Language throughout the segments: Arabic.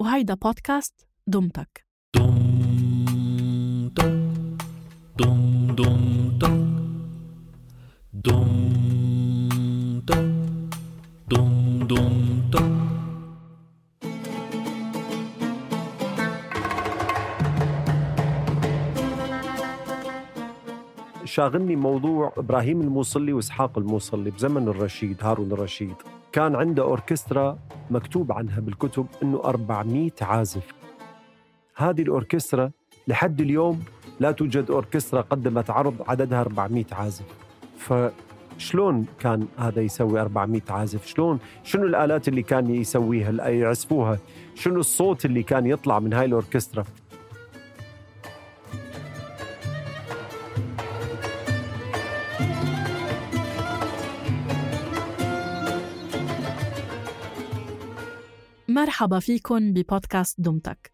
وهيدا بودكاست دمتك. شاغلني موضوع إبراهيم الموصلي وإسحاق الموصلي بزمن الرشيد هارون الرشيد. كان عنده أوركسترا مكتوب عنها بالكتب إنه 400 عازف. هذه الأوركسترا لحد اليوم لا توجد أوركسترا قدمت عرض عددها 400 عازف. فشلون كان هذا يسوي 400 عازف؟ شلون؟ شنو الآلات اللي كان يسويها يعزفوها؟ شنو الصوت اللي كان يطلع من هاي الأوركسترا؟ مرحبا فيكن ببودكاست دمتك.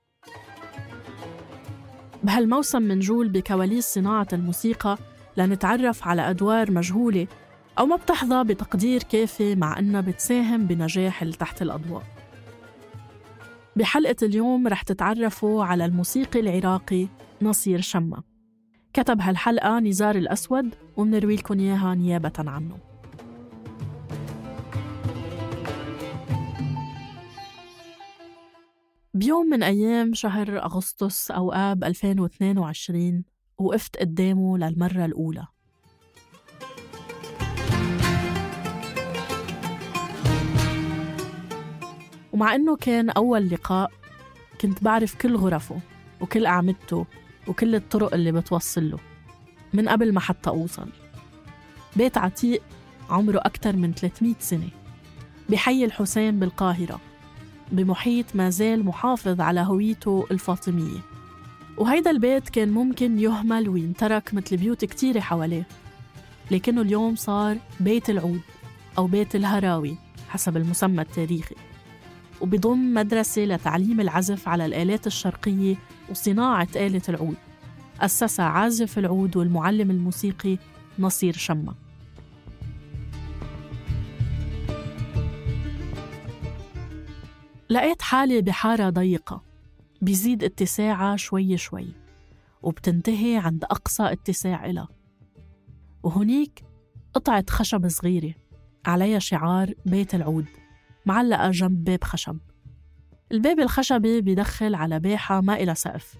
بهالموسم منجول بكواليس صناعة الموسيقى لنتعرف على أدوار مجهولة أو ما بتحظى بتقدير كافي مع أنها بتساهم بنجاح اللي تحت الأضواء. بحلقة اليوم رح تتعرفوا على الموسيقي العراقي نصير شمة. كتب هالحلقة نزار الأسود ومنروي لكم إياها نيابة عنه. بيوم من أيام شهر أغسطس أو آب 2022 وقفت قدامه للمرة الأولى. ومع إنه كان أول لقاء كنت بعرف كل غرفه وكل أعمدته وكل الطرق اللي بتوصل له من قبل ما حتى أوصل. بيت عتيق عمره أكثر من 300 سنة بحي الحسين بالقاهرة. بمحيط ما زال محافظ على هويته الفاطمية. وهيدا البيت كان ممكن يهمل وينترك مثل بيوت كتيرة حواليه لكنه اليوم صار بيت العود أو بيت الهراوي حسب المسمى التاريخي. وبضم مدرسة لتعليم العزف على الآلات الشرقية وصناعة آلة العود أسسها عازف العود والمعلم الموسيقي نصير شمة. لقيت حالي بحارة ضيقة بيزيد اتساعها شوي شوي وبتنتهي عند أقصى اتساع إلها وهنيك قطعة خشب صغيرة عليها شعار بيت العود معلقة جنب باب خشب. الباب الخشبي بيدخل على باحة ما إلها سقف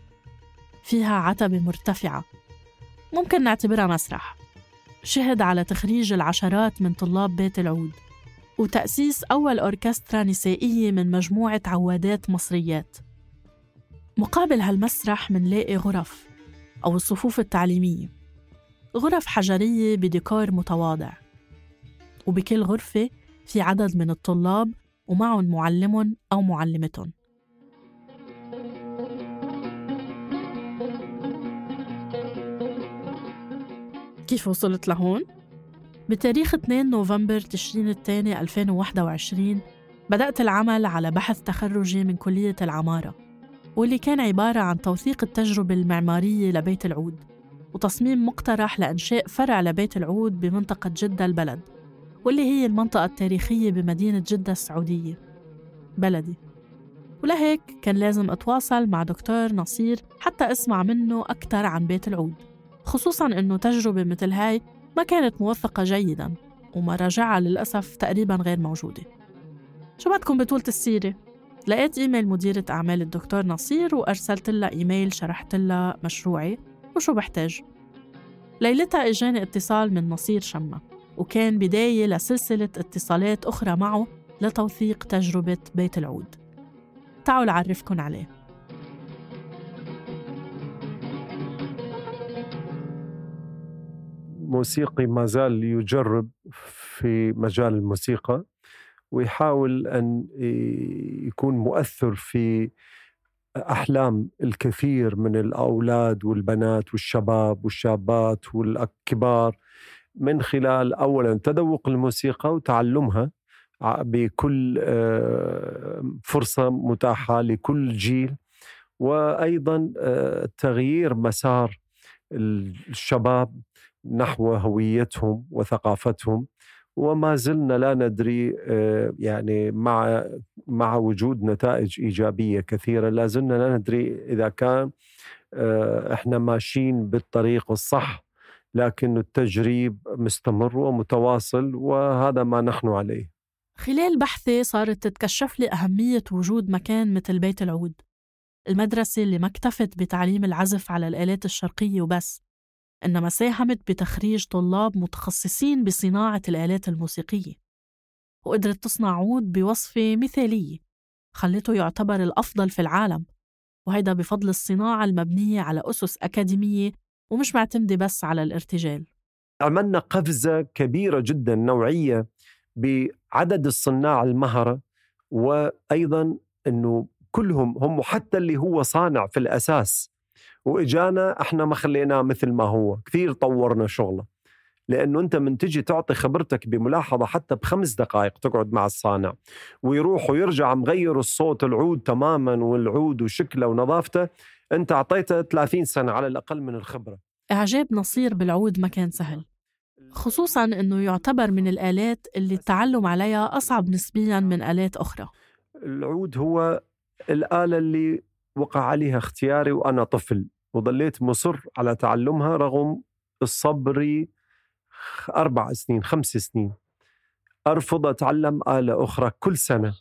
فيها عتبة مرتفعة ممكن نعتبرها مسرح. شهد على تخريج العشرات من طلاب بيت العود. وتأسيس أول أوركسترا نسائية من مجموعة عوادات مصريات. مقابل هالمسرح منلاقي غرف أو الصفوف التعليمية. غرف حجرية بديكور متواضع. وبكل غرفة في عدد من الطلاب ومعهم معلم أو معلمتهم. كيف وصلت لهون؟ بتاريخ 2 نوفمبر تشرين الثاني 2021 بدأت العمل على بحث تخرجي من كلية العمارة واللي كان عبارة عن توثيق التجربة المعمارية لبيت العود وتصميم مقترح لإنشاء فرع لبيت العود بمنطقة جدة البلد واللي هي المنطقة التاريخية بمدينة جدة السعودية بلدي. ولهيك كان لازم أتواصل مع دكتور نصير حتى أسمع منه أكثر عن بيت العود خصوصاً إنه تجربة مثل هاي ما كانت موثقة جيداً ومراجعها للأسف تقريباً غير موجودة. شو بدكم بطولة السيرة؟ لقيت إيميل مديرة أعمال الدكتور نصير وأرسلت لها إيميل شرحت لها مشروعي. وشو بحتاج؟ ليلتها إجاني اتصال من نصير شمة وكان بداية لسلسلة اتصالات أخرى معه لتوثيق تجربة بيت العود. تعالوا لعرفكن عليه. موسيقي ما زال يجرب في مجال الموسيقى ويحاول أن يكون مؤثر في أحلام الكثير من الأولاد والبنات والشباب والشابات والكبار من خلال اولا تذوق الموسيقى وتعلمها بكل آه، فرصة متاحة لكل جيل وأيضا آه، تغيير مسار الشباب نحو هويتهم وثقافتهم وما زلنا لا ندري آه، يعني مع مع وجود نتائج إيجابية كثيرة لا زلنا لا ندري إذا كان إحنا ماشيين بالطريق الصح لكن التجريب مستمر ومتواصل وهذا ما نحن عليه. خلال بحثي صارت تتكشف لي أهمية وجود مكان مثل بيت العود المدرسة اللي ما اكتفت بتعليم العزف على الآلات الشرقية وبس. إنما ساهمت بتخريج طلاب متخصصين بصناعة الآلات الموسيقية وقدرت تصنع عود بوصفة مثالية خلته يعتبر الأفضل في العالم وهيدا بفضل الصناعة المبنية على أسس أكاديمية ومش معتمدة بس على الارتجال. عملنا قفزة كبيرة جدا نوعية بعدد الصناع المهرة وأيضا أنه كلهم هم حتى اللي هو صانع في الأساس وإجانا إحنا ما خليناه مثل ما هو. كثير طورنا شغله. لأنه أنت من تجي تعطي خبرتك بملاحظة حتى بخمس دقائق تقعد مع الصانع. ويروح ويرجع مغير الصوت العود تماما والعود وشكله ونظافته. أنت أعطيته 30 سنة على الأقل من الخبرة. إعجاب نصير بالعود ما كان سهل. خصوصا إنه يعتبر من الآلات اللي التعلم عليها أصعب نسبيا من آلات أخرى. العود هو الآلة اللي وقع عليها اختياري وأنا طفل. وظليت مصر على تعلمها رغم الصبري أربع سنين خمس سنين. أرفض أتعلم آلة أخرى كل سنة.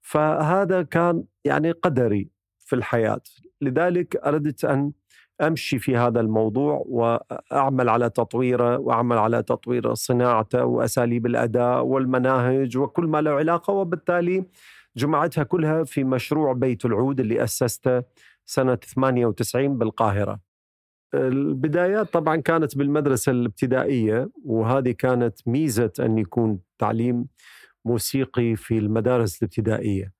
فهذا كان يعني قدري في الحياة. لذلك أردت أن أمشي في هذا الموضوع وأعمل على تطويره وأعمل على تطوير صناعته وأساليب الأداء والمناهج وكل ما له علاقة. وبالتالي جمعتها كلها في مشروع بيت العود اللي أسسته سنة 98 بالقاهرة. البدايات طبعا كانت بالمدرسة الابتدائية وهذه كانت ميزة أن يكون تعليم موسيقي في المدارس الابتدائية.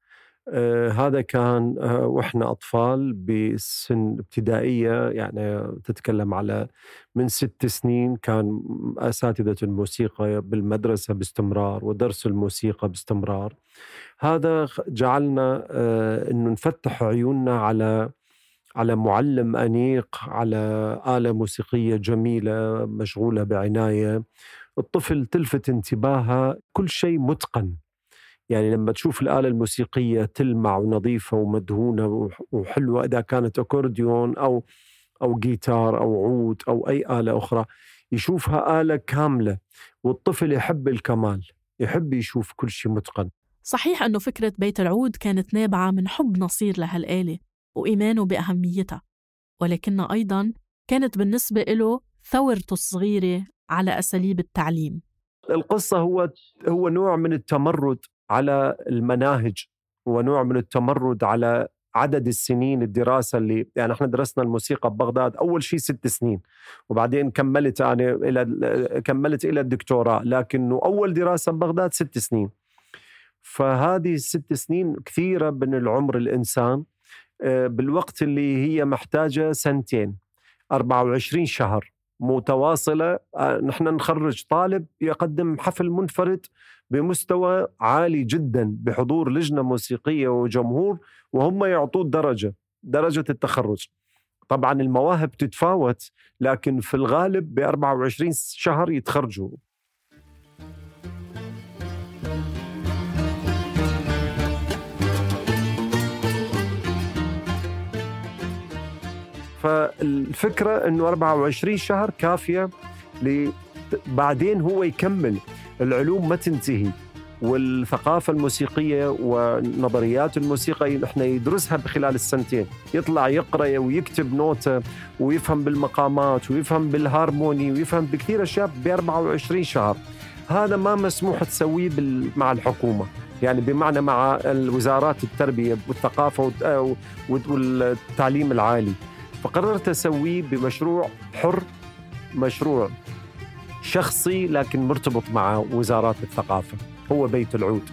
آه هذا كان آه وإحنا أطفال بسن ابتدائية يعني تتكلم على من ست سنين كان أساتذة الموسيقى بالمدرسة باستمرار ودرس الموسيقى باستمرار. هذا جعلنا آه إنه نفتح عيوننا على على معلم أنيق على آلة موسيقية جميلة مشغولة بعناية. الطفل تلفت انتباهه كل شيء متقن. يعني لما تشوف الآلة الموسيقية تلمع ونظيفة ومدهونة وحلوة إذا كانت أكورديون أو أو جيتار أو عود أو أي آلة أخرى يشوفها آلة كاملة والطفل يحب الكمال يحب يشوف كل شيء متقن. صحيح أنه فكرة بيت العود كانت نابعة من حب نصير لهالآلة وإيمانه بأهميتها ولكنها أيضا كانت بالنسبة له ثورته الصغيرة على أساليب التعليم. القصة هو هو نوع من التمرد على المناهج ونوع من التمرد على عدد السنين الدراسة اللي يعني إحنا درسنا الموسيقى ببغداد أول شيء ست سنين وبعدين كملت أنا إلى كملت إلى الدكتوراه لكنه أول دراسة ببغداد ست سنين. فهذه الست سنين كثيرة من العمر الإنسان آه، بالوقت اللي هي محتاجة سنتين 24 شهر متواصلة آه، نحن نخرج طالب يقدم حفل منفرد بمستوى عالي جدا بحضور لجنة موسيقية وجمهور وهم يعطوه درجة درجة التخرج. طبعا المواهب تتفاوت لكن في الغالب ب 24 شهر يتخرجوا. فالفكرة أنه 24 شهر كافية بعدين هو يكمل. العلوم ما تنتهي والثقافة الموسيقية ونظريات الموسيقى نحن يدرسها بخلال السنتين. يطلع يقرأ ويكتب نوتة ويفهم بالمقامات ويفهم بالهارموني ويفهم بكثير أشياء ب 24 شهر. هذا ما مسموح تسويه مع الحكومة. يعني بمعنى مع الوزارات التربية والثقافة والتعليم العالي. فقررت أسويه بمشروع حر مشروع شخصي لكن مرتبط مع وزارات الثقافة. هو بيت العود.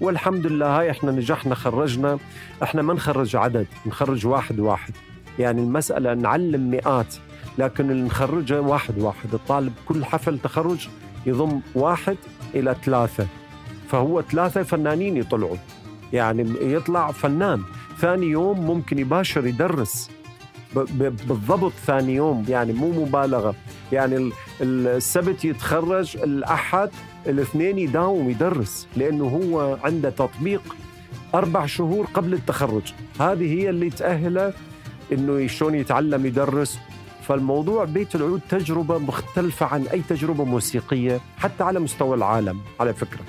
والحمد لله هاي إحنا نجحنا خرجنا. إحنا ما نخرج عدد نخرج واحد واحد. يعني المسألة نعلم مئات لكن اللي نخرجه واحد واحد. الطالب كل حفل تخرج يضم واحد إلى ثلاثة. فهو ثلاثة فنانين يطلعوا. يعني يطلع فنان ثاني يوم ممكن يباشر يدرس. بالضبط ثاني يوم يعني مو مبالغة. يعني السبت يتخرج الأحد الاثنين يداوم يدرس لأنه هو عنده تطبيق أربع شهور قبل التخرج. هذه هي اللي تأهله أنه شلون يتعلم يدرس. فالموضوع بيت العود تجربة مختلفة عن أي تجربة موسيقية حتى على مستوى العالم على فكرة.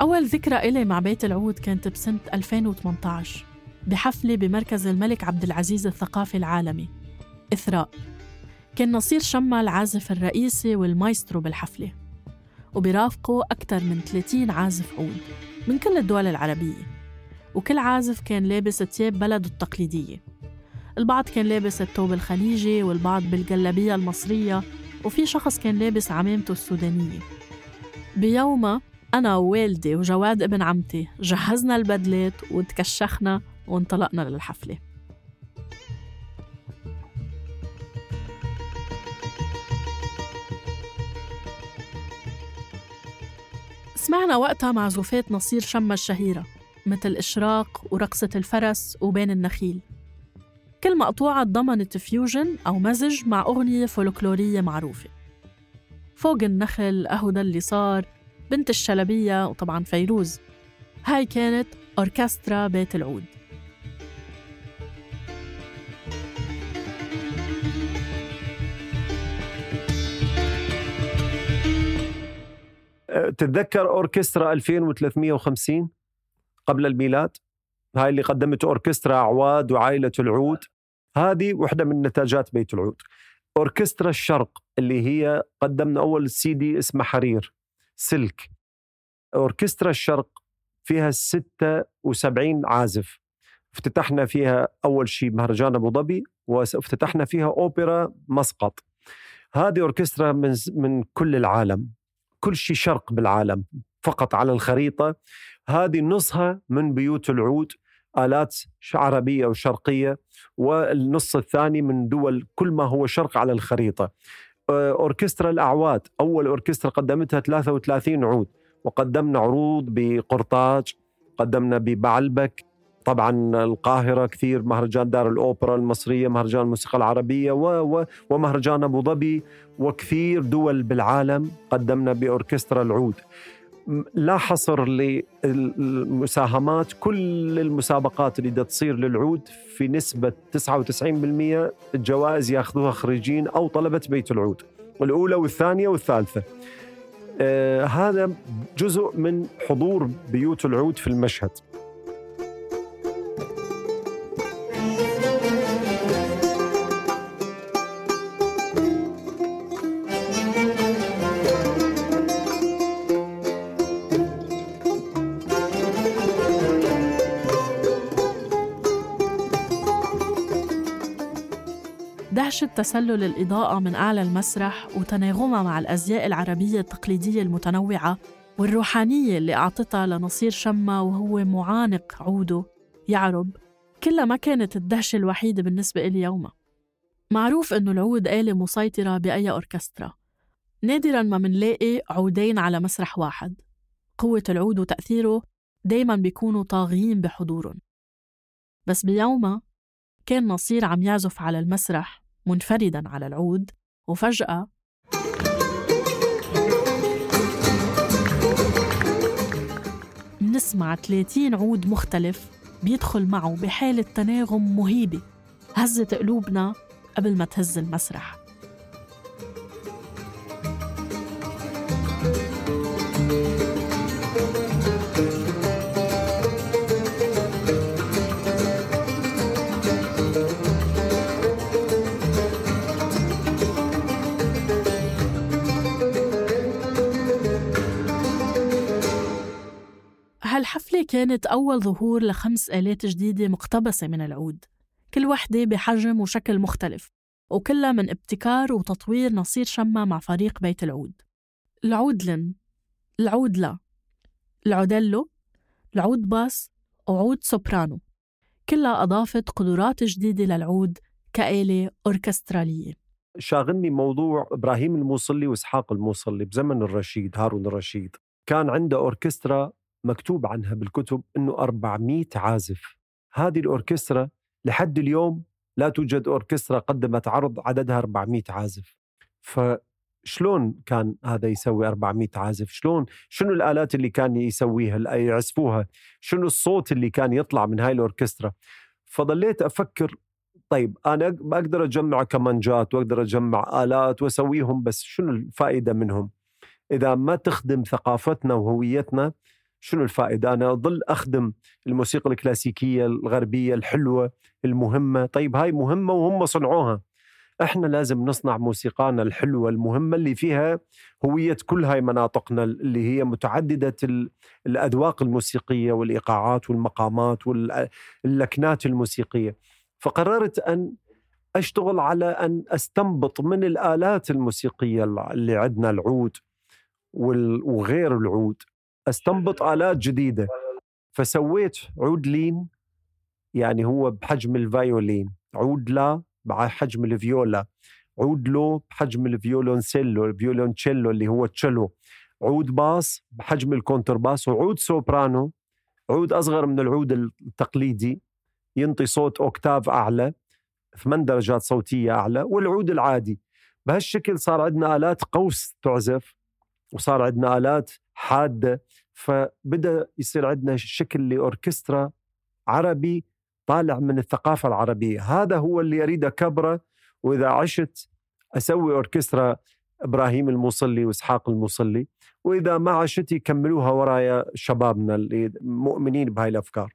أول ذكرى إلي مع بيت العود كانت بسنة 2018 بحفلة بمركز الملك عبد العزيز الثقافي العالمي. إثراء كان نصير شما العازف الرئيسي والمايسترو بالحفلة وبرافقه أكثر من 30 عازف عود من كل الدول العربية. وكل عازف كان لابس ثياب بلده التقليدية. البعض كان لابس الثوب الخليجي والبعض بالجلابية المصرية وفي شخص كان لابس عمامته السودانية. بيومها أنا ووالدي وجواد ابن عمتي جهزنا البدلات وتكشخنا وانطلقنا للحفلة. سمعنا وقتها معزوفات نصير شمة الشهيرة مثل إشراق ورقصة الفرس وبين النخيل. كل مقطوعة ضمنت fusion أو مزج مع أغنية فولكلورية معروفة. فوق النخل أهو اللي صار بنت الشلبية وطبعا فيروز. هاي كانت أوركسترا بيت العود. تتذكر أوركسترا 2350 قبل الميلاد؟ هاي اللي قدمت أوركسترا أعواد وعائلة العود. هذه وحدة من نتاجات بيت العود. أوركسترا الشرق اللي هي قدمنا أول سي دي اسمه حرير. Silk. أوركسترا الشرق فيها 76 عازف. افتتحنا فيها أول شيء مهرجان أبو ظبي وافتتحنا فيها أوبرا مسقط. هذه أوركسترا من, من كل العالم. كل شيء شرق بالعالم فقط على الخريطة. هذه نصها من بيوت العود آلات عربية وشرقية والنص الثاني من دول كل ما هو شرق على الخريطة. أوركسترا الأعواد. أول أوركسترا قدمتها 33 عود. وقدمنا عروض بقرطاج قدمنا ببعلبك طبعا القاهرة كثير مهرجان دار الأوبرا المصرية مهرجان الموسيقى العربية و و ومهرجان أبو ظبي وكثير دول بالعالم قدمنا بأوركسترا العود. لا حصر للمساهمات كل المسابقات اللي تصير للعود في نسبة 99% الجوائز ياخذوها خريجين أو طلبة بيت العود الأولى والثانية والثالثة. آه هذا جزء من حضور بيوت العود في المشهد. دهشة تسلل الإضاءة من أعلى المسرح وتناغمها مع الأزياء العربية التقليدية المتنوعة والروحانية اللي أعطتها لنصير شما وهو معانق عوده. يعرب كلها ما كانت الدهشة الوحيدة بالنسبة إلي يومها. معروف إنه العود آلة مسيطرة بأي أوركسترا. نادرا ما منلاقي عودين على مسرح واحد. قوة العود وتأثيره دايما بيكونوا طاغيين بحضورهم. بس بيومها كان نصير عم يعزف على المسرح منفردا على العود وفجأة منسمع 30 عود مختلف بيدخل معه بحالة تناغم مهيبة هزت قلوبنا قبل ما تهز المسرح. كانت أول ظهور لخمس آلات جديدة مقتبسة من العود كل وحدة بحجم وشكل مختلف وكلها من ابتكار وتطوير نصير شمة مع فريق بيت العود. العود لين العود لا العود لو العود باس وعود سوبرانو كلها أضافت قدرات جديدة للعود كآلة أوركسترالية. شاغلني موضوع إبراهيم الموصلي وإسحاق الموصلي بزمن الرشيد هارون الرشيد. كان عنده أوركسترا مكتوب عنها بالكتب إنه 400 عازف. هذه الأوركسترا لحد اليوم لا توجد أوركسترا قدمت عرض عددها 400 عازف. فشلون كان هذا يسوي 400 عازف؟ شلون؟ شنو الآلات اللي كان يسويها يعزفوها؟ شنو الصوت اللي كان يطلع من هاي الأوركسترا؟ فضليت أفكر طيب أنا بقدر أجمع كمانجات وأقدر أجمع آلات وأسويهم بس شنو الفائدة منهم؟ إذا ما تخدم ثقافتنا وهويتنا شنو الفائدة؟ أنا أظل أخدم الموسيقى الكلاسيكية الغربية الحلوة المهمة. طيب هاي مهمة وهم صنعوها. إحنا لازم نصنع موسيقانا الحلوة المهمة اللي فيها هوية كل هاي مناطقنا اللي هي متعددة الأذواق الموسيقية والإيقاعات والمقامات واللكنات الموسيقية. فقررت أن أشتغل على أن أستنبط من الآلات الموسيقية اللي عندنا العود وغير العود. استنبط آلات جديدة. فسويت عود لين يعني هو بحجم ال violin عود لا بحجم الفيولا. عود لو بحجم الفيولونسيلو الفيولونشيلو اللي هو تشيلو. عود باص بحجم الكونترباس وعود سوبرانو عود أصغر من العود التقليدي. ينطي صوت أوكتاف أعلى ثمان درجات صوتية أعلى والعود العادي. بهالشكل صار عندنا آلات قوس تعزف وصار عندنا آلات حادة. فبدأ يصير عندنا شكل لأوركسترا عربي طالع من الثقافة العربية. هذا هو اللي اريد اكبره وإذا عشت أسوي أوركسترا إبراهيم الموصلي وإسحاق الموصلي وإذا ما عشت يكملوها ورايا شبابنا اللي مؤمنين بهاي الأفكار.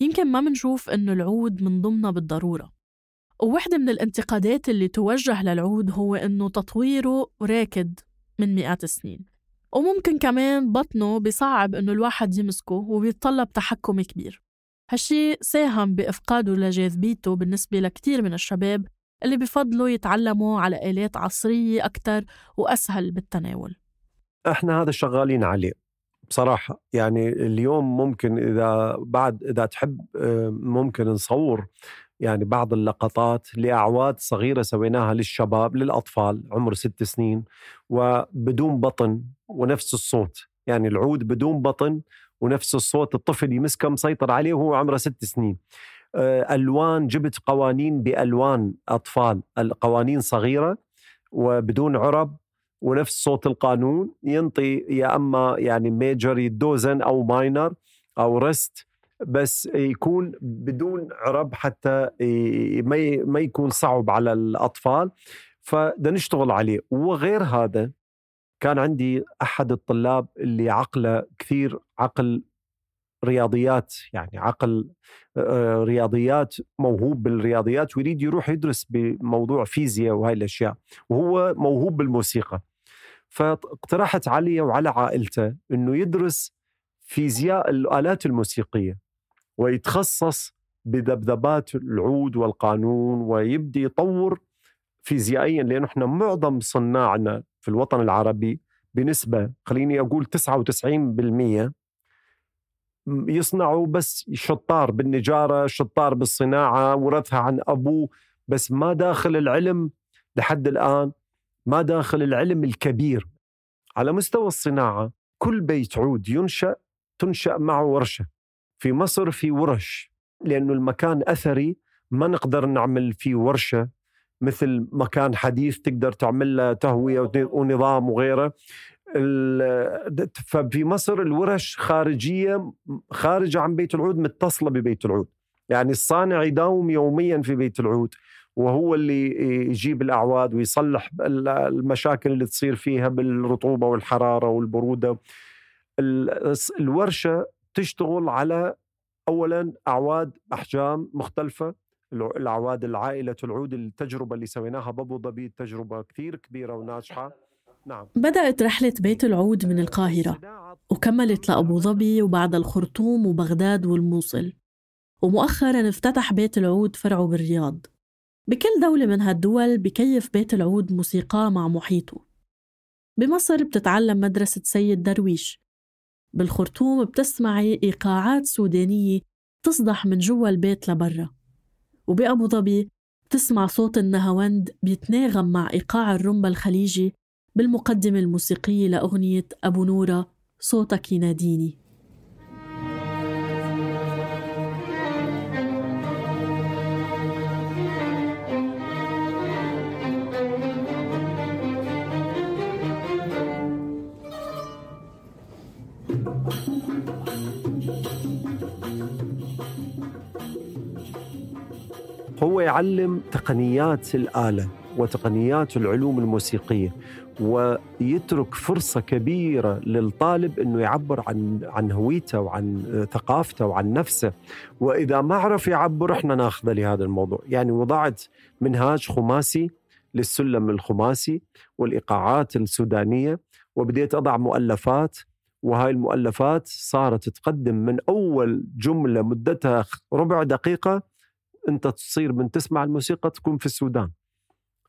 يمكن ما منشوف إنه العود من ضمنها بالضرورة. وواحدة من الانتقادات اللي توجه للعود هو إنه تطويره راكد من مئات السنين. وممكن كمان بطنه بصعب إنه الواحد يمسكه وبيتطلب تحكم كبير. هالشي ساهم بإفقاده لجاذبيته بالنسبة لكتير من الشباب اللي بفضلوا يتعلموا على آلات عصرية أكتر وأسهل بالتناول. إحنا هذا شغالين عليه. بصراحة يعني اليوم ممكن إذا بعد إذا تحب آه، ممكن نصور يعني بعض اللقطات لأعواد صغيرة سويناها للشباب للأطفال عمر ست سنين وبدون بطن ونفس الصوت. يعني العود بدون بطن ونفس الصوت الطفل يمسكه مسيطر عليه وهو عمره ست سنين. آه، ألوان جبت قوانين بألوان أطفال القوانين صغيرة وبدون عرب ونفس صوت القانون ينطي يا أما يعني major يدوزن أو minor أو ريست بس يكون بدون عرب حتى ما يكون صعب على الأطفال. فبدنا نشتغل عليه. وغير هذا كان عندي أحد الطلاب اللي عقله كثير عقل رياضيات يعني عقل رياضيات موهوب بالرياضيات ويريد يروح يدرس بموضوع فيزياء وهاي الأشياء وهو موهوب بالموسيقى. فاقترحت علي وعلى عائلته إنه يدرس فيزياء الآلات الموسيقية ويتخصص بذبذبات العود والقانون ويبدي يطور فيزيائيا لأنه إحنا معظم صناعنا في الوطن العربي بنسبة خليني أقول 99% يصنعوا بس شطار بالنجارة، شطار بالصناعة، ورثها عن ابوه بس ما داخل العلم لحد الآن ما داخل العلم الكبير. على مستوى الصناعة كل بيت عود ينشأ تنشأ معه ورشة. في مصر في ورش لأنه المكان أثري ما نقدر نعمل فيه ورشة. مثل مكان حديث تقدر تعمل له تهوية ونظام وغيره. ففي مصر الورش خارجية خارجه عن بيت العود متصلة ببيت العود. يعني الصانع يداوم يوميا في بيت العود وهو اللي يجيب الأعواد ويصلح المشاكل اللي تصير فيها بالرطوبة والحرارة والبرودة. الورشة تشتغل على اولا أعواد أحجام مختلفة. الأعواد العائلة العود التجربة اللي سويناها بابو ظبي تجربة كثير كبيرة وناجحة. بدأت رحلة بيت العود من القاهرة وكملت لأبو ظبي وبعد الخرطوم وبغداد والموصل. ومؤخرا افتتح بيت العود فرعه بالرياض. بكل دولة من هالدول بكيف بيت العود موسيقاه مع محيطه. بمصر بتتعلم مدرسة سيد درويش. بالخرطوم بتسمعي إيقاعات سودانية تصدح من جوا البيت لبرا. وبأبو ظبي بتسمع صوت النهاوند بيتناغم مع إيقاع الرمبة الخليجي بالمقدمة الموسيقية لأغنية أبو نورة صوتك يناديني. هو يعلم تقنيات الآلة وتقنيات العلوم الموسيقية ويترك فرصة كبيرة للطالب أنه يعبر عن عن هويته وعن ثقافته وعن نفسه. وإذا ما عرف يعبر إحنا ناخذه لهذا الموضوع. يعني وضعت منهاج خماسي للسلم الخماسي والإيقاعات السودانية وبديت أضع مؤلفات. وهاي المؤلفات صارت تقدم من أول جملة مدتها ربع دقيقة أنت تصير من تسمع الموسيقى تكون في السودان.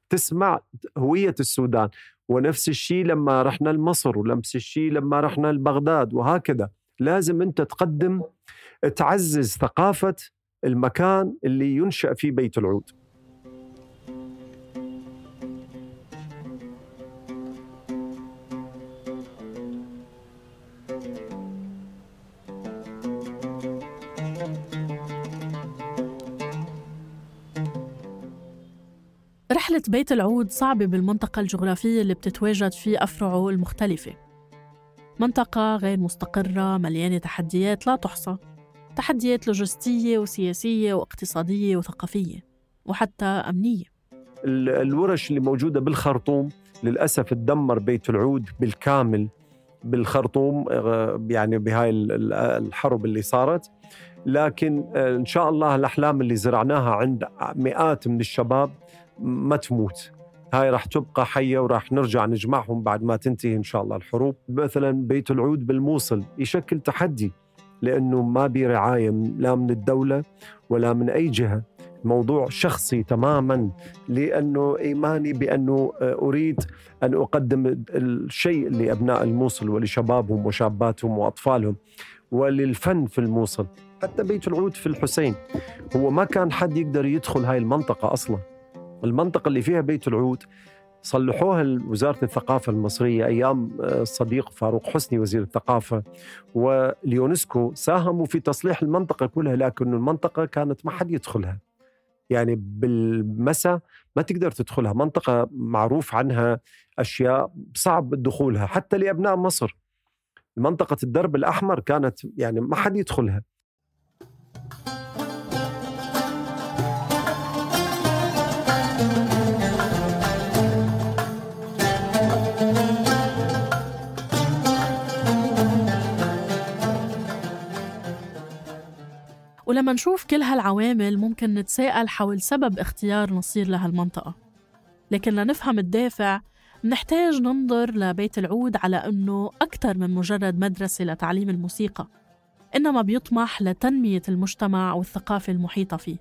تسمع هوية السودان. ونفس الشيء لما رحنا لمصر ونفس الشيء لما رحنا لبغداد وهكذا. لازم أنت تقدم تعزز ثقافة المكان اللي ينشأ فيه بيت العود. رحلة بيت العود صعبة بالمنطقة الجغرافية اللي بتتواجد فيه أفرعه المختلفة. منطقة غير مستقرة مليانة تحديات لا تحصى. تحديات لوجستية وسياسية واقتصادية وثقافية وحتى أمنية. الورش اللي موجودة بالخرطوم للأسف تدمر بيت العود بالكامل. بالخرطوم آه، يعني بهاي الحرب اللي صارت. لكن آه، إن شاء الله الأحلام اللي زرعناها عند مئات من الشباب ما تموت. هاي راح تبقى حية وراح نرجع نجمعهم بعد ما تنتهي إن شاء الله الحروب. مثلا بيت العود بالموصل يشكل تحدي لأنه ما بي رعاية لا من الدولة ولا من أي جهة. موضوع شخصي تماما لأنه إيماني بأنه أريد أن أقدم الشيء لأبناء الموصل ولشبابهم وشاباتهم وأطفالهم وللفن في الموصل. حتى بيت العود في الحسين هو ما كان حد يقدر يدخل هاي المنطقة أصلاً. المنطقة اللي فيها بيت العود صلحوها وزارة الثقافة المصرية أيام آه، الصديق فاروق حسني وزير الثقافة واليونسكو ساهموا في تصليح المنطقة كلها لكن المنطقة كانت ما حد يدخلها. يعني بالمساء ما تقدر تدخلها. منطقة معروف عنها أشياء صعب دخولها حتى لأبناء مصر. منطقة الدرب الأحمر كانت يعني ما حد يدخلها. ولما نشوف كل هالعوامل ممكن نتساءل حول سبب اختيار نصير لهالمنطقة. لكن لنفهم الدافع نحتاج ننظر لبيت العود على أنه أكثر من مجرد مدرسة لتعليم الموسيقى إنما بيطمح لتنمية المجتمع والثقافة المحيطة فيه.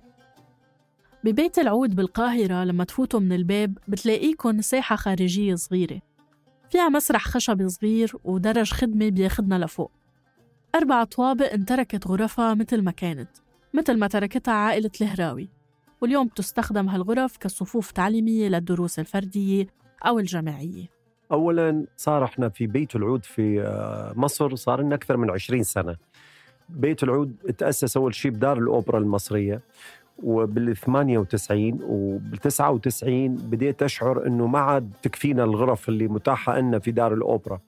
ببيت العود بالقاهرة لما تفوتوا من الباب بتلاقيكن ساحة خارجية صغيرة. فيها مسرح خشبي صغير ودرج خدمة بياخدنا لفوق. أربع طوابق انتركت غرفها مثل ما كانت مثل ما تركتها عائلة الهراوي. واليوم تستخدم هالغرف كصفوف تعليمية للدروس الفردية أو الجماعية أولا صار إحنا في بيت العود في آه، مصر صار لنا أكثر من 20 سنة. بيت العود تأسس أول شيء بدار الأوبرا المصرية. وبال 98 وبال 99 بديت أشعر أنه ما عاد تكفينا الغرف اللي متاحة لنا في دار الأوبرا.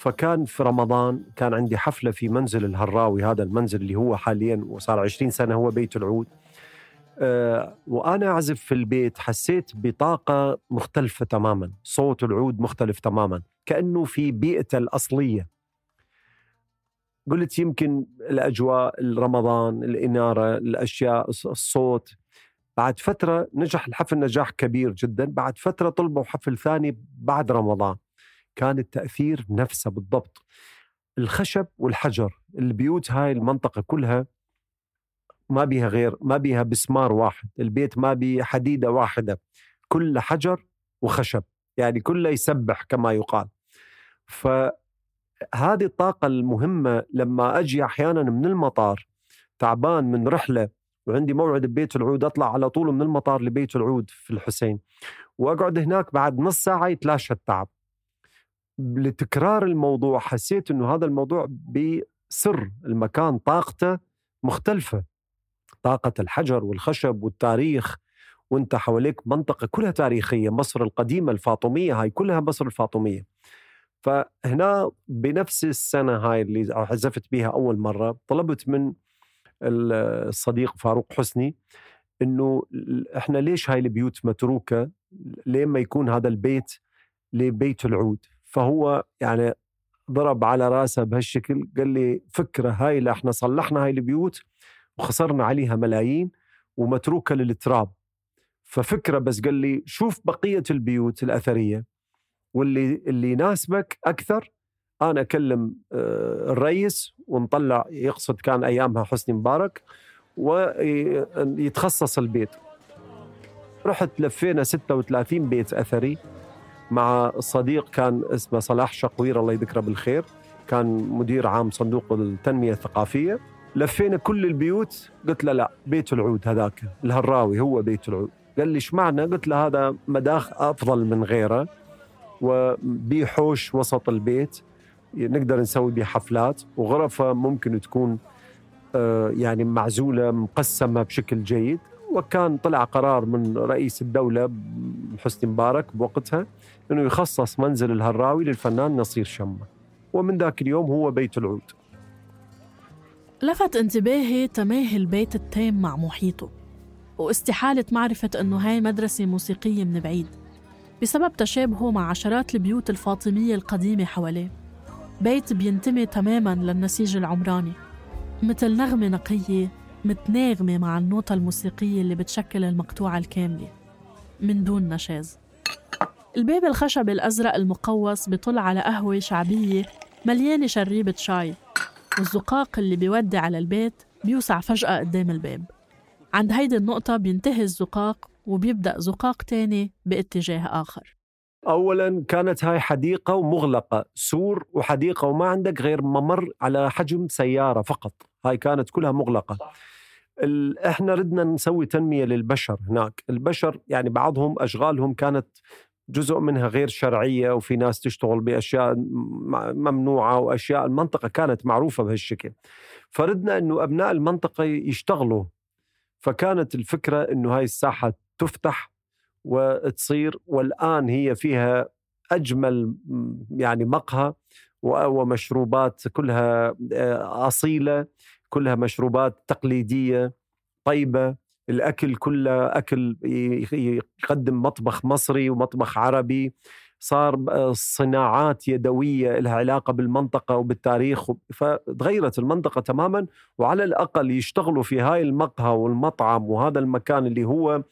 فكان في رمضان كان عندي حفلة في منزل الهراوي هذا المنزل اللي هو حاليا وصار 20 سنة هو بيت العود. أه وأنا أعزف في البيت حسيت بطاقة مختلفة تماما صوت العود مختلف تماما كأنه في بيئته الأصلية. قلت يمكن الأجواء رمضان الإنارة الأشياء الصوت. بعد فترة نجح الحفل نجاح كبير جدا. بعد فترة طلبوا حفل ثاني بعد رمضان. كان التأثير نفسه بالضبط. الخشب والحجر البيوت هاي المنطقة كلها ما بيها غير ما بيها بسمار واحد البيت ما بيه حديدة واحدة كل حجر وخشب يعني كله يسبح كما يقال. فهذه الطاقة المهمة لما أجي أحيانا من المطار تعبان من رحلة وعندي موعد ببيت العود أطلع على طول من المطار لبيت العود في الحسين وأقعد هناك بعد نص ساعة يتلاشى التعب. لتكرار الموضوع حسيت إنه هذا الموضوع بسر المكان طاقته مختلفة. طاقة الحجر والخشب والتاريخ وأنت حواليك منطقة كلها تاريخية مصر القديمة الفاطمية هاي كلها مصر الفاطمية. فهنا بنفس السنة هاي اللي عزفت بها أول مرة طلبت من الصديق فاروق حسني إنه إحنا ليش هاي البيوت متروكة؟ لين ما يكون هذا البيت لبيت العود؟ فهو يعني ضرب على راسه بهالشكل قال لي فكرة هاي إحنا صلحنا هاي البيوت وخسرنا عليها ملايين ومتروكة للتراب. ففكرة بس قال لي شوف بقية البيوت الأثرية واللي اللي يناسبك أكثر أنا أكلم آه، الرئيس ونطلع يقصد كان أيامها حسني مبارك ويتخصص البيت. رحت لفينا 36 بيت أثري. مع صديق كان اسمه صلاح شقوير الله يذكره بالخير. كان مدير عام صندوق التنمية الثقافية. لفينا كل البيوت قلت له لا بيت العود هذاك الهراوي هو بيت العود. قال لي إيش معنى؟ قلت له هذا مداخ أفضل من غيره وبي حوش وسط البيت. نقدر نسوي به حفلات وغرفة ممكن تكون آه، يعني معزولة مقسمة بشكل جيد. وكان طلع قرار من رئيس الدولة حسني مبارك بوقتها أنه يخصص منزل الهراوي للفنان نصير شمة ومن ذاك اليوم هو بيت العود. لفت انتباهي تماهي البيت التام مع محيطه واستحالة معرفة أنه هاي مدرسة موسيقية من بعيد بسبب تشابهه مع عشرات البيوت الفاطمية القديمة حواليه. بيت بينتمي تماما للنسيج العمراني مثل نغمة نقية متناغمة مع النوتة الموسيقية اللي بتشكل المقطوعة الكاملة. من دون نشاز. الباب الخشبي الأزرق المقوس بيطل على قهوة شعبية مليانة شريبة شاي والزقاق اللي بيودي على البيت بيوسع فجأة قدام الباب. عند هيدي النقطة بينتهي الزقاق وبيبدأ زقاق تاني باتجاه آخر. اولا كانت هاي حديقة ومغلقة سور وحديقة وما عندك غير ممر على حجم سيارة فقط هاي كانت كلها مغلقة. إحنا ردنا نسوي تنمية للبشر هناك. البشر يعني بعضهم أشغالهم كانت جزء منها غير شرعية وفي ناس تشتغل بأشياء ممنوعة وأشياء المنطقة كانت معروفة بهالشكل. فردنا إنه أبناء المنطقة يشتغلوا. فكانت الفكرة إنه هاي الساحة تفتح وتصير والآن هي فيها أجمل يعني مقهى ومشروبات كلها آه، أصيلة كلها مشروبات تقليدية طيبة. الأكل كله أكل يقدم مطبخ مصري ومطبخ عربي. صار صناعات يدوية لها علاقة بالمنطقة وبالتاريخ فتغيرت المنطقة تماما وعلى الأقل يشتغلوا في هاي المقهى والمطعم وهذا المكان اللي هو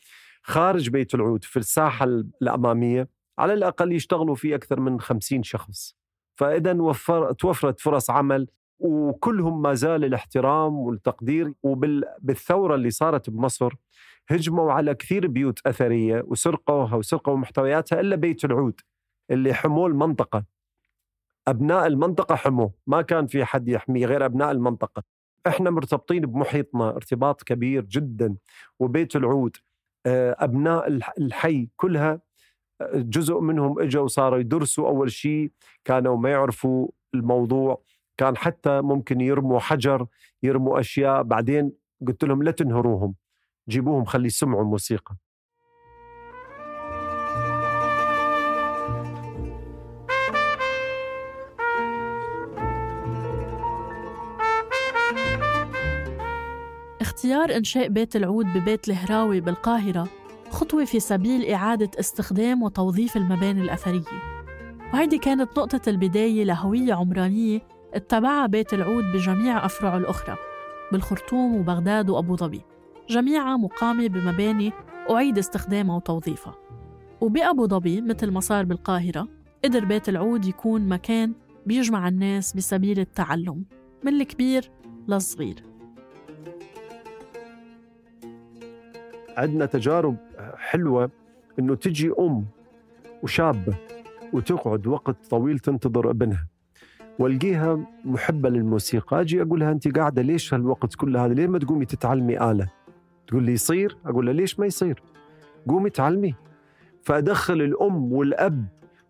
خارج بيت العود في الساحة الأمامية على الأقل يشتغلوا فيه أكثر من خمسين شخص. فإذا وفر توفرت فرص عمل وكلهم ما زال الاحترام والتقدير وبالثورة اللي صارت بمصر هجموا على كثير بيوت أثرية وسرقوها وسرقوا محتوياتها إلا بيت العود اللي حموه المنطقة. أبناء المنطقة حموه ما كان في حد يحميه غير أبناء المنطقة. إحنا مرتبطين بمحيطنا ارتباط كبير جدا وبيت العود آه، أبناء الحي كلها آه، جزء منهم إجوا وصاروا يدرسوا أول شيء كانوا ما يعرفوا الموضوع كان حتى ممكن يرموا حجر يرموا أشياء بعدين قلت لهم لا تنهروهم جيبوهم خلي يسمعوا الموسيقى. اختيار إنشاء بيت العود ببيت الهراوي بالقاهرة خطوة في سبيل إعادة استخدام وتوظيف المباني الأثرية. وهيدي كانت نقطة البداية لهوية عمرانية اتبعها بيت العود بجميع أفرعه الأخرى بالخرطوم وبغداد وأبو ظبي. جميعها مقامة بمباني أعيد استخدامها وتوظيفها. وبأبو ظبي مثل ما صار بالقاهرة قدر بيت العود يكون مكان بيجمع الناس بسبيل التعلم من الكبير للصغير. عندنا تجارب حلوة إنه تجي أم وشابة وتقعد وقت طويل تنتظر ابنها والقيها محبة للموسيقى. أجي أقول لها أنت قاعدة ليش هالوقت كله هذا؟ ليه ما تقومي تتعلمي آلة؟ تقول لي يصير؟ أقول لها ليش ما يصير؟ قومي تعلمي. فأدخل الأم والأب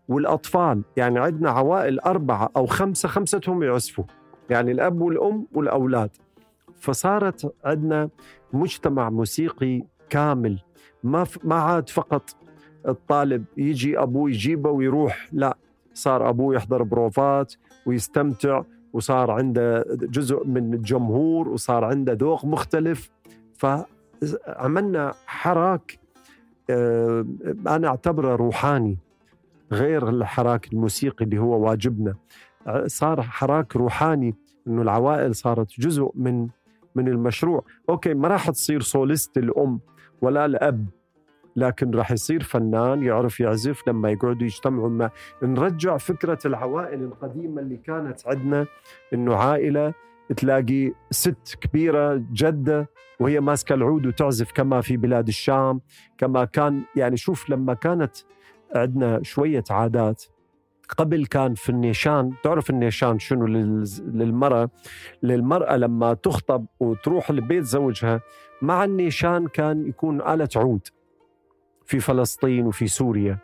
والأطفال يعني عندنا عوائل أربعة أو خمسة خمستهم يعزفوا يعني الأب والأم والأولاد. فصارت عندنا مجتمع موسيقي كامل. ما ما عاد فقط الطالب يجي أبوه يجيبه ويروح لا صار أبوه يحضر بروفات ويستمتع وصار عنده جزء من الجمهور وصار عنده ذوق مختلف. فعملنا حراك آه، أنا أعتبره روحاني غير الحراك الموسيقي اللي هو واجبنا. صار حراك روحاني إنه العوائل صارت جزء من من المشروع. okay ما راح تصير soliste الأم ولا الأب. لكن راح يصير فنان يعرف يعزف لما يقعدوا يجتمعوا ما نرجع فكرة العوائل القديمة اللي كانت عندنا إنه عائلة تلاقي ست كبيرة جدة وهي ماسكة العود وتعزف كما في بلاد الشام كما كان يعني شوف لما كانت عندنا شوية عادات قبل كان في النيشان. تعرف النيشان شنو للمرأة؟ للمرأة لما تخطب وتروح لبيت زوجها مع النيشان كان يكون آلة عود في فلسطين وفي سوريا.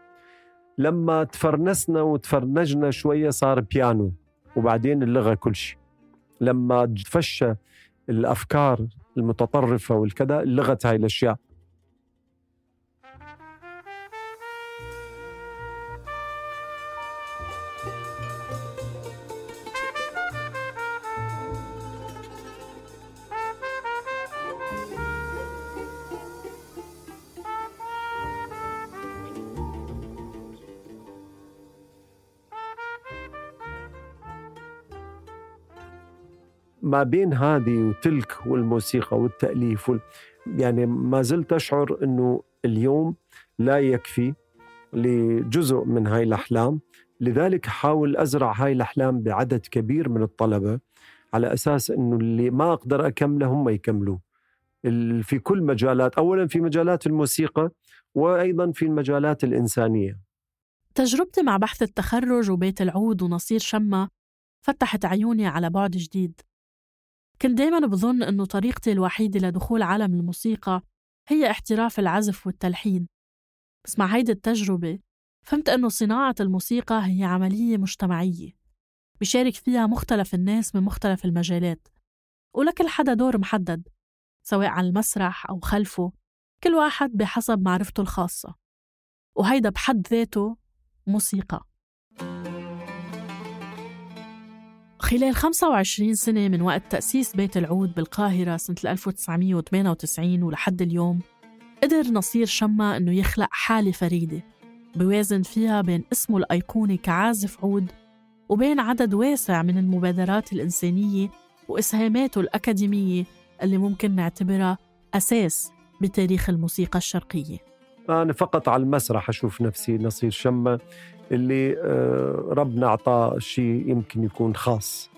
لما تفرنسنا وتفرنجنا شوية صار بيانو وبعدين اللغة كل شيء لما تفشى الأفكار المتطرفة والكذا لغت هاي الأشياء. ما بين هذه وتلك والموسيقى والتأليف وال... يعني ما زلت أشعر أنه اليوم لا يكفي لجزء من هاي الأحلام. لذلك أحاول أزرع هاي الأحلام بعدد كبير من الطلبة على أساس أنه اللي ما أقدر أكمله هم يكملوه في كل مجالات أولا في مجالات الموسيقى وأيضا في المجالات الإنسانية. تجربتي مع بحث التخرج وبيت العود ونصير شمة فتحت عيوني على بعد جديد. كنت دايما بظن إنه طريقتي الوحيدة لدخول عالم الموسيقى هي احتراف العزف والتلحين. بس مع هيدي التجربة فهمت إنه صناعة الموسيقى هي عملية مجتمعية بيشارك فيها مختلف الناس من مختلف المجالات. ولكل حدا دور محدد سواء على المسرح أو خلفه كل واحد بحسب معرفته الخاصة. وهيدا بحد ذاته موسيقى. خلال 25 سنة من وقت تأسيس بيت العود بالقاهرة سنة 1998 ولحد اليوم قدر نصير شما إنه يخلق حالة فريدة بوازن فيها بين اسمه الأيقوني كعازف عود وبين عدد واسع من المبادرات الإنسانية وإسهاماته الأكاديمية اللي ممكن نعتبرها أساس بتاريخ الموسيقى الشرقية. أنا فقط على المسرح أشوف نفسي نصير شمة اللي آه، ربنا أعطاه شيء يمكن يكون خاص.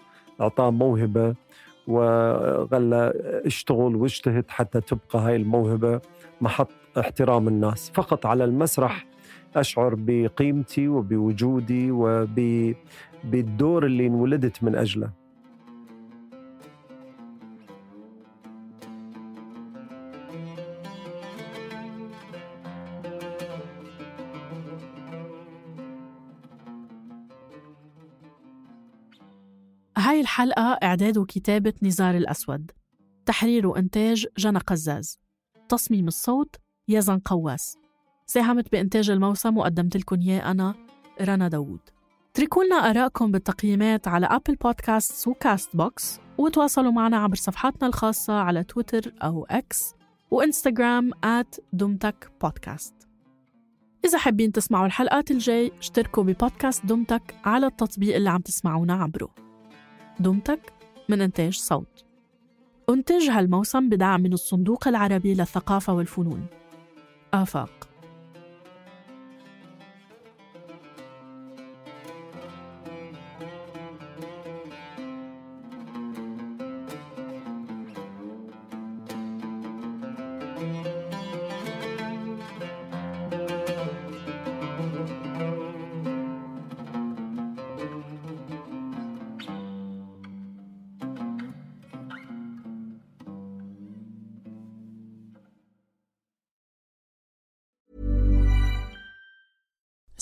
أعطاه موهبة وغلا اشتغل واجتهد حتى تبقى هاي الموهبة محط احترام الناس. فقط على المسرح أشعر بقيمتي وبوجودي وبالدور اللي انولدت من أجله. الحلقة إعداد وكتابة نزار الأسود. تحرير وإنتاج جنى قزاز. تصميم الصوت يزن قواس. ساهمت بإنتاج الموسم وقدمت لكم إياه أنا رنا داوود. اتركوا لنا آرائكم بالتقييمات على Apple Podcasts و Castbox وتواصلوا معنا عبر صفحاتنا الخاصة على تويتر أو إكس وإنستغرام at دمتك بودكاست إذا حابين تسمعوا الحلقات الجاي اشتركوا ببودكاست دمتك على التطبيق اللي عم تسمعونا عبره. دمتك من إنتاج صوت. أنتج هالموسم بدعم من الصندوق العربي للثقافة والفنون. آفاق.